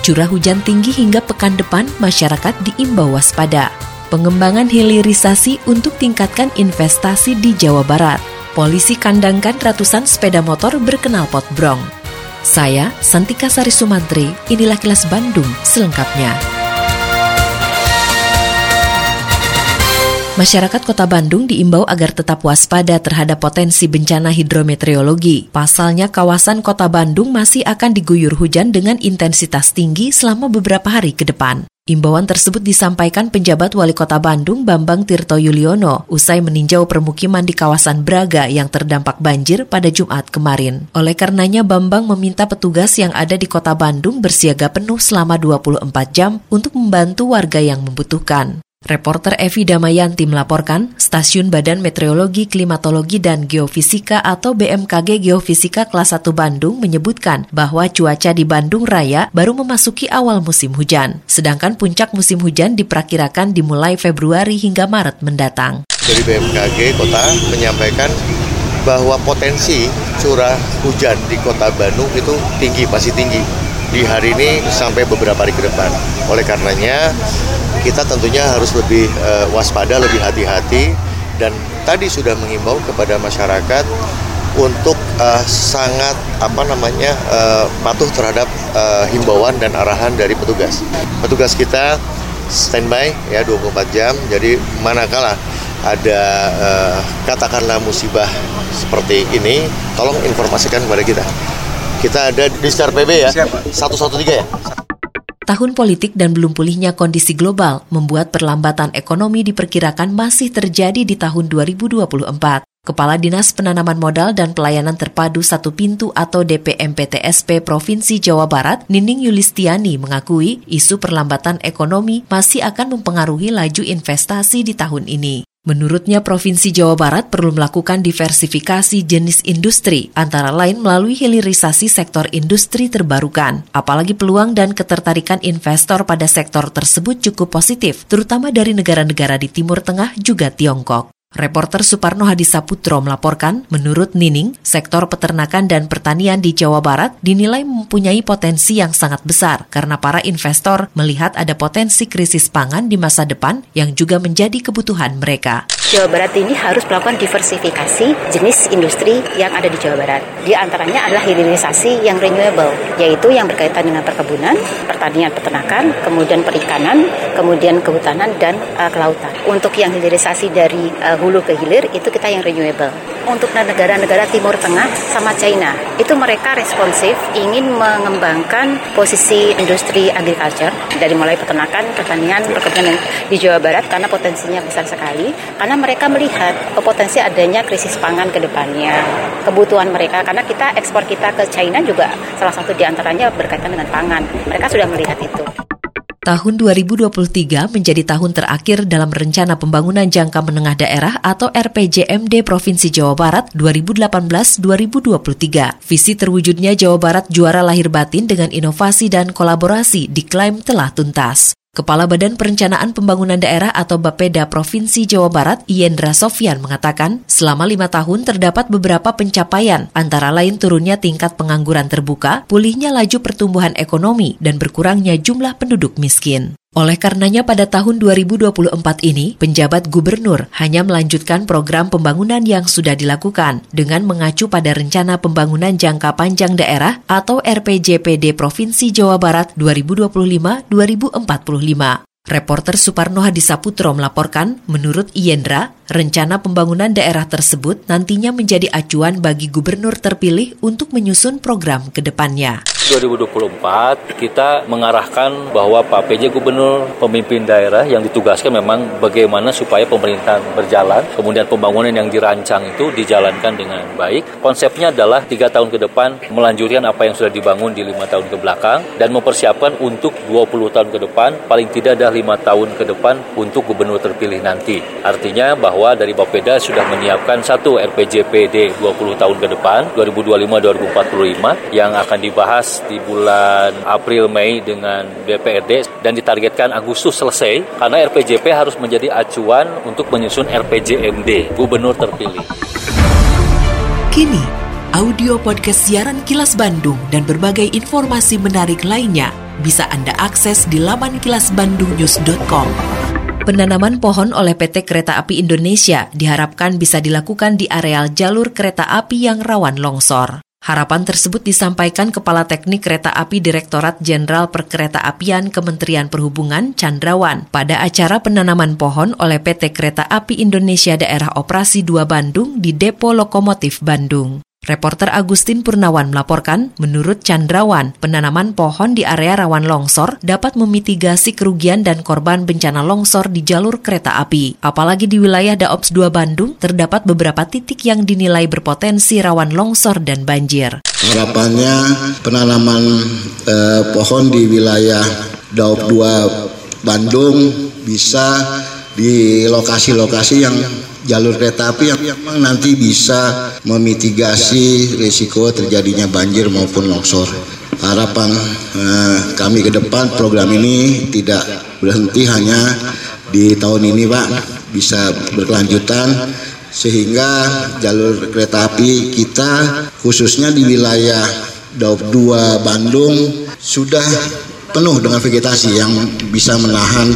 Curah hujan tinggi hingga pekan depan masyarakat diimbau waspada. Pengembangan hilirisasi untuk tingkatkan investasi di Jawa Barat. Polisi kandangkan ratusan sepeda motor berkenal pot brong. Saya, Santika Sari Sumantri, inilah kilas Bandung selengkapnya. Masyarakat Kota Bandung diimbau agar tetap waspada terhadap potensi bencana hidrometeorologi. Pasalnya, kawasan Kota Bandung masih akan diguyur hujan dengan intensitas tinggi selama beberapa hari ke depan. Imbauan tersebut disampaikan penjabat Wali Kota Bandung Bambang Tirto Yuliono usai meninjau permukiman di kawasan Braga yang terdampak banjir pada Jumat kemarin. Oleh karenanya Bambang meminta petugas yang ada di Kota Bandung bersiaga penuh selama 24 jam untuk membantu warga yang membutuhkan. Reporter Evi Damayanti melaporkan, Stasiun Badan Meteorologi, Klimatologi, dan Geofisika atau BMKG Geofisika kelas 1 Bandung menyebutkan bahwa cuaca di Bandung Raya baru memasuki awal musim hujan. Sedangkan puncak musim hujan diperkirakan dimulai Februari hingga Maret mendatang. dari BMKG kota menyampaikan bahwa potensi curah hujan di kota Bandung itu tinggi, masih tinggi di hari ini sampai beberapa hari ke depan. Oleh karenanya kita tentunya harus lebih eh, waspada, lebih hati-hati dan tadi sudah mengimbau kepada masyarakat untuk eh, sangat apa namanya eh, patuh terhadap eh, himbauan dan arahan dari petugas. Petugas kita standby ya 24 jam. Jadi manakala ada eh, katakanlah musibah seperti ini, tolong informasikan kepada kita. Kita ada di Star PB ya, 113 ya. Tahun politik dan belum pulihnya kondisi global membuat perlambatan ekonomi diperkirakan masih terjadi di tahun 2024. Kepala Dinas Penanaman Modal dan Pelayanan Terpadu Satu Pintu atau DPMPTSP Provinsi Jawa Barat, Nining Yulistiani mengakui isu perlambatan ekonomi masih akan mempengaruhi laju investasi di tahun ini. Menurutnya, Provinsi Jawa Barat perlu melakukan diversifikasi jenis industri, antara lain melalui hilirisasi sektor industri terbarukan. Apalagi peluang dan ketertarikan investor pada sektor tersebut cukup positif, terutama dari negara-negara di Timur Tengah juga Tiongkok. Reporter Suparno Hadisaputro melaporkan, menurut Nining, sektor peternakan dan pertanian di Jawa Barat dinilai mempunyai potensi yang sangat besar karena para investor melihat ada potensi krisis pangan di masa depan yang juga menjadi kebutuhan mereka. Jawa Barat ini harus melakukan diversifikasi jenis industri yang ada di Jawa Barat. Di antaranya adalah hilirisasi yang renewable, yaitu yang berkaitan dengan perkebunan, pertanian peternakan, kemudian perikanan, kemudian kehutanan, dan uh, kelautan. Untuk yang hilirisasi dari uh, hulu ke hilir, itu kita yang renewable. Untuk negara-negara Timur Tengah sama China, itu mereka responsif ingin mengembangkan posisi industri agriculture dari mulai peternakan, pertanian, perkebunan di Jawa Barat karena potensinya besar sekali. Karena mereka melihat potensi adanya krisis pangan ke depannya, kebutuhan mereka karena kita ekspor kita ke China juga salah satu di antaranya berkaitan dengan pangan. Mereka sudah melihat itu. Tahun 2023 menjadi tahun terakhir dalam Rencana Pembangunan Jangka Menengah Daerah atau RPJMD Provinsi Jawa Barat 2018-2023. Visi terwujudnya Jawa Barat juara lahir batin dengan inovasi dan kolaborasi diklaim telah tuntas. Kepala Badan Perencanaan Pembangunan Daerah atau Bapeda Provinsi Jawa Barat, Yendra Sofyan mengatakan, selama lima tahun terdapat beberapa pencapaian, antara lain turunnya tingkat pengangguran terbuka, pulihnya laju pertumbuhan ekonomi, dan berkurangnya jumlah penduduk miskin. Oleh karenanya pada tahun 2024 ini, penjabat gubernur hanya melanjutkan program pembangunan yang sudah dilakukan dengan mengacu pada Rencana Pembangunan Jangka Panjang Daerah atau RPJPD Provinsi Jawa Barat 2025-2045. Reporter Suparno Hadisaputro melaporkan, menurut Iendra, rencana pembangunan daerah tersebut nantinya menjadi acuan bagi gubernur terpilih untuk menyusun program ke depannya. 2024 kita mengarahkan bahwa Pak PJ Gubernur pemimpin daerah yang ditugaskan memang bagaimana supaya pemerintahan berjalan, kemudian pembangunan yang dirancang itu dijalankan dengan baik. Konsepnya adalah tiga tahun ke depan melanjutkan apa yang sudah dibangun di lima tahun ke belakang dan mempersiapkan untuk 20 tahun ke depan, paling tidak ada lima tahun ke depan untuk gubernur terpilih nanti. Artinya bahwa dari Bapeda sudah menyiapkan satu RPJPD 20 tahun ke depan, 2025-2045 yang akan dibahas di bulan April Mei dengan DPRD dan ditargetkan Agustus selesai karena RPJP harus menjadi acuan untuk menyusun RPJMD Gubernur terpilih. Kini, audio podcast siaran Kilas Bandung dan berbagai informasi menarik lainnya bisa Anda akses di laman kilasbandungnews.com. Penanaman pohon oleh PT Kereta Api Indonesia diharapkan bisa dilakukan di areal jalur kereta api yang rawan longsor. Harapan tersebut disampaikan Kepala Teknik Kereta Api Direktorat Jenderal Perkereta Apian Kementerian Perhubungan Chandrawan pada acara penanaman pohon oleh PT Kereta Api Indonesia Daerah Operasi 2 Bandung di Depo Lokomotif Bandung. Reporter Agustin Purnawan melaporkan, menurut Chandrawan, penanaman pohon di area rawan longsor dapat memitigasi kerugian dan korban bencana longsor di jalur kereta api. Apalagi di wilayah Daops 2 Bandung, terdapat beberapa titik yang dinilai berpotensi rawan longsor dan banjir. Harapannya penanaman eh, pohon di wilayah Daops 2 Bandung bisa di lokasi-lokasi yang jalur kereta api yang memang nanti bisa memitigasi risiko terjadinya banjir maupun longsor. Harapan eh, kami ke depan program ini tidak berhenti hanya di tahun ini Pak, bisa berkelanjutan sehingga jalur kereta api kita khususnya di wilayah Daup 2 Bandung sudah penuh dengan vegetasi yang bisa menahan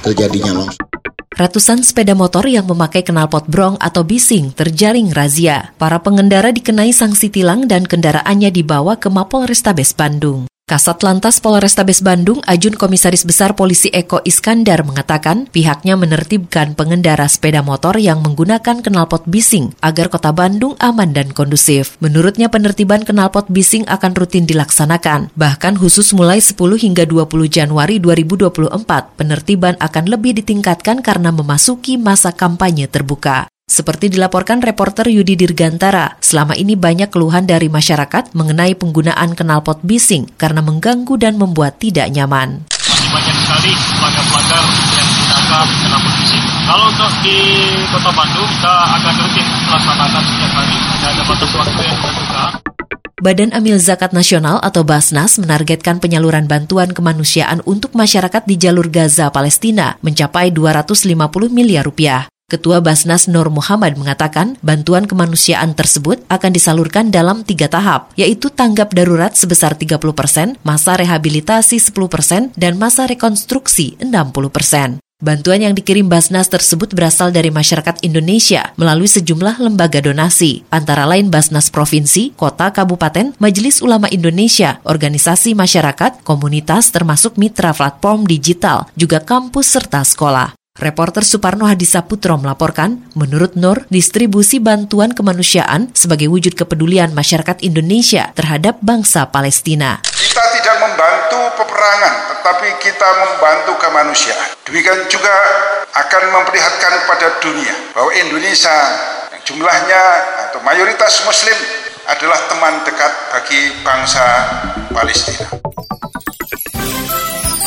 terjadinya longsor. Ratusan sepeda motor yang memakai knalpot brong atau bising terjaring razia. Para pengendara dikenai sanksi tilang dan kendaraannya dibawa ke Mapol Restabes Bandung. Kasat Lantas Polrestabes Bandung, Ajun Komisaris Besar Polisi Eko Iskandar mengatakan pihaknya menertibkan pengendara sepeda motor yang menggunakan knalpot bising agar kota Bandung aman dan kondusif. Menurutnya penertiban knalpot bising akan rutin dilaksanakan. Bahkan khusus mulai 10 hingga 20 Januari 2024, penertiban akan lebih ditingkatkan karena memasuki masa kampanye terbuka. Seperti dilaporkan reporter Yudi Dirgantara, selama ini banyak keluhan dari masyarakat mengenai penggunaan knalpot bising karena mengganggu dan membuat tidak nyaman. Banyak sekali pelanggar-pelanggar yang ditangkap knalpot bising. Kalau untuk di kota Bandung, kita akan rutin melaksanakan setiap hari. Ada batas waktu yang ditentukan. Badan Amil Zakat Nasional atau Basnas menargetkan penyaluran bantuan kemanusiaan untuk masyarakat di jalur Gaza, Palestina mencapai 250 miliar rupiah. Ketua Basnas Nur Muhammad mengatakan bantuan kemanusiaan tersebut akan disalurkan dalam tiga tahap, yaitu tanggap darurat sebesar 30 persen, masa rehabilitasi 10 persen, dan masa rekonstruksi 60 persen. Bantuan yang dikirim Basnas tersebut berasal dari masyarakat Indonesia melalui sejumlah lembaga donasi, antara lain Basnas Provinsi, Kota, Kabupaten, Majelis Ulama Indonesia, organisasi masyarakat, komunitas termasuk mitra platform digital, juga kampus serta sekolah. Reporter Suparno Hadisaputro melaporkan, menurut Nur, distribusi bantuan kemanusiaan sebagai wujud kepedulian masyarakat Indonesia terhadap bangsa Palestina. Kita tidak membantu peperangan, tetapi kita membantu kemanusiaan. Demikian juga akan memperlihatkan pada dunia bahwa Indonesia yang jumlahnya atau mayoritas muslim adalah teman dekat bagi bangsa Palestina.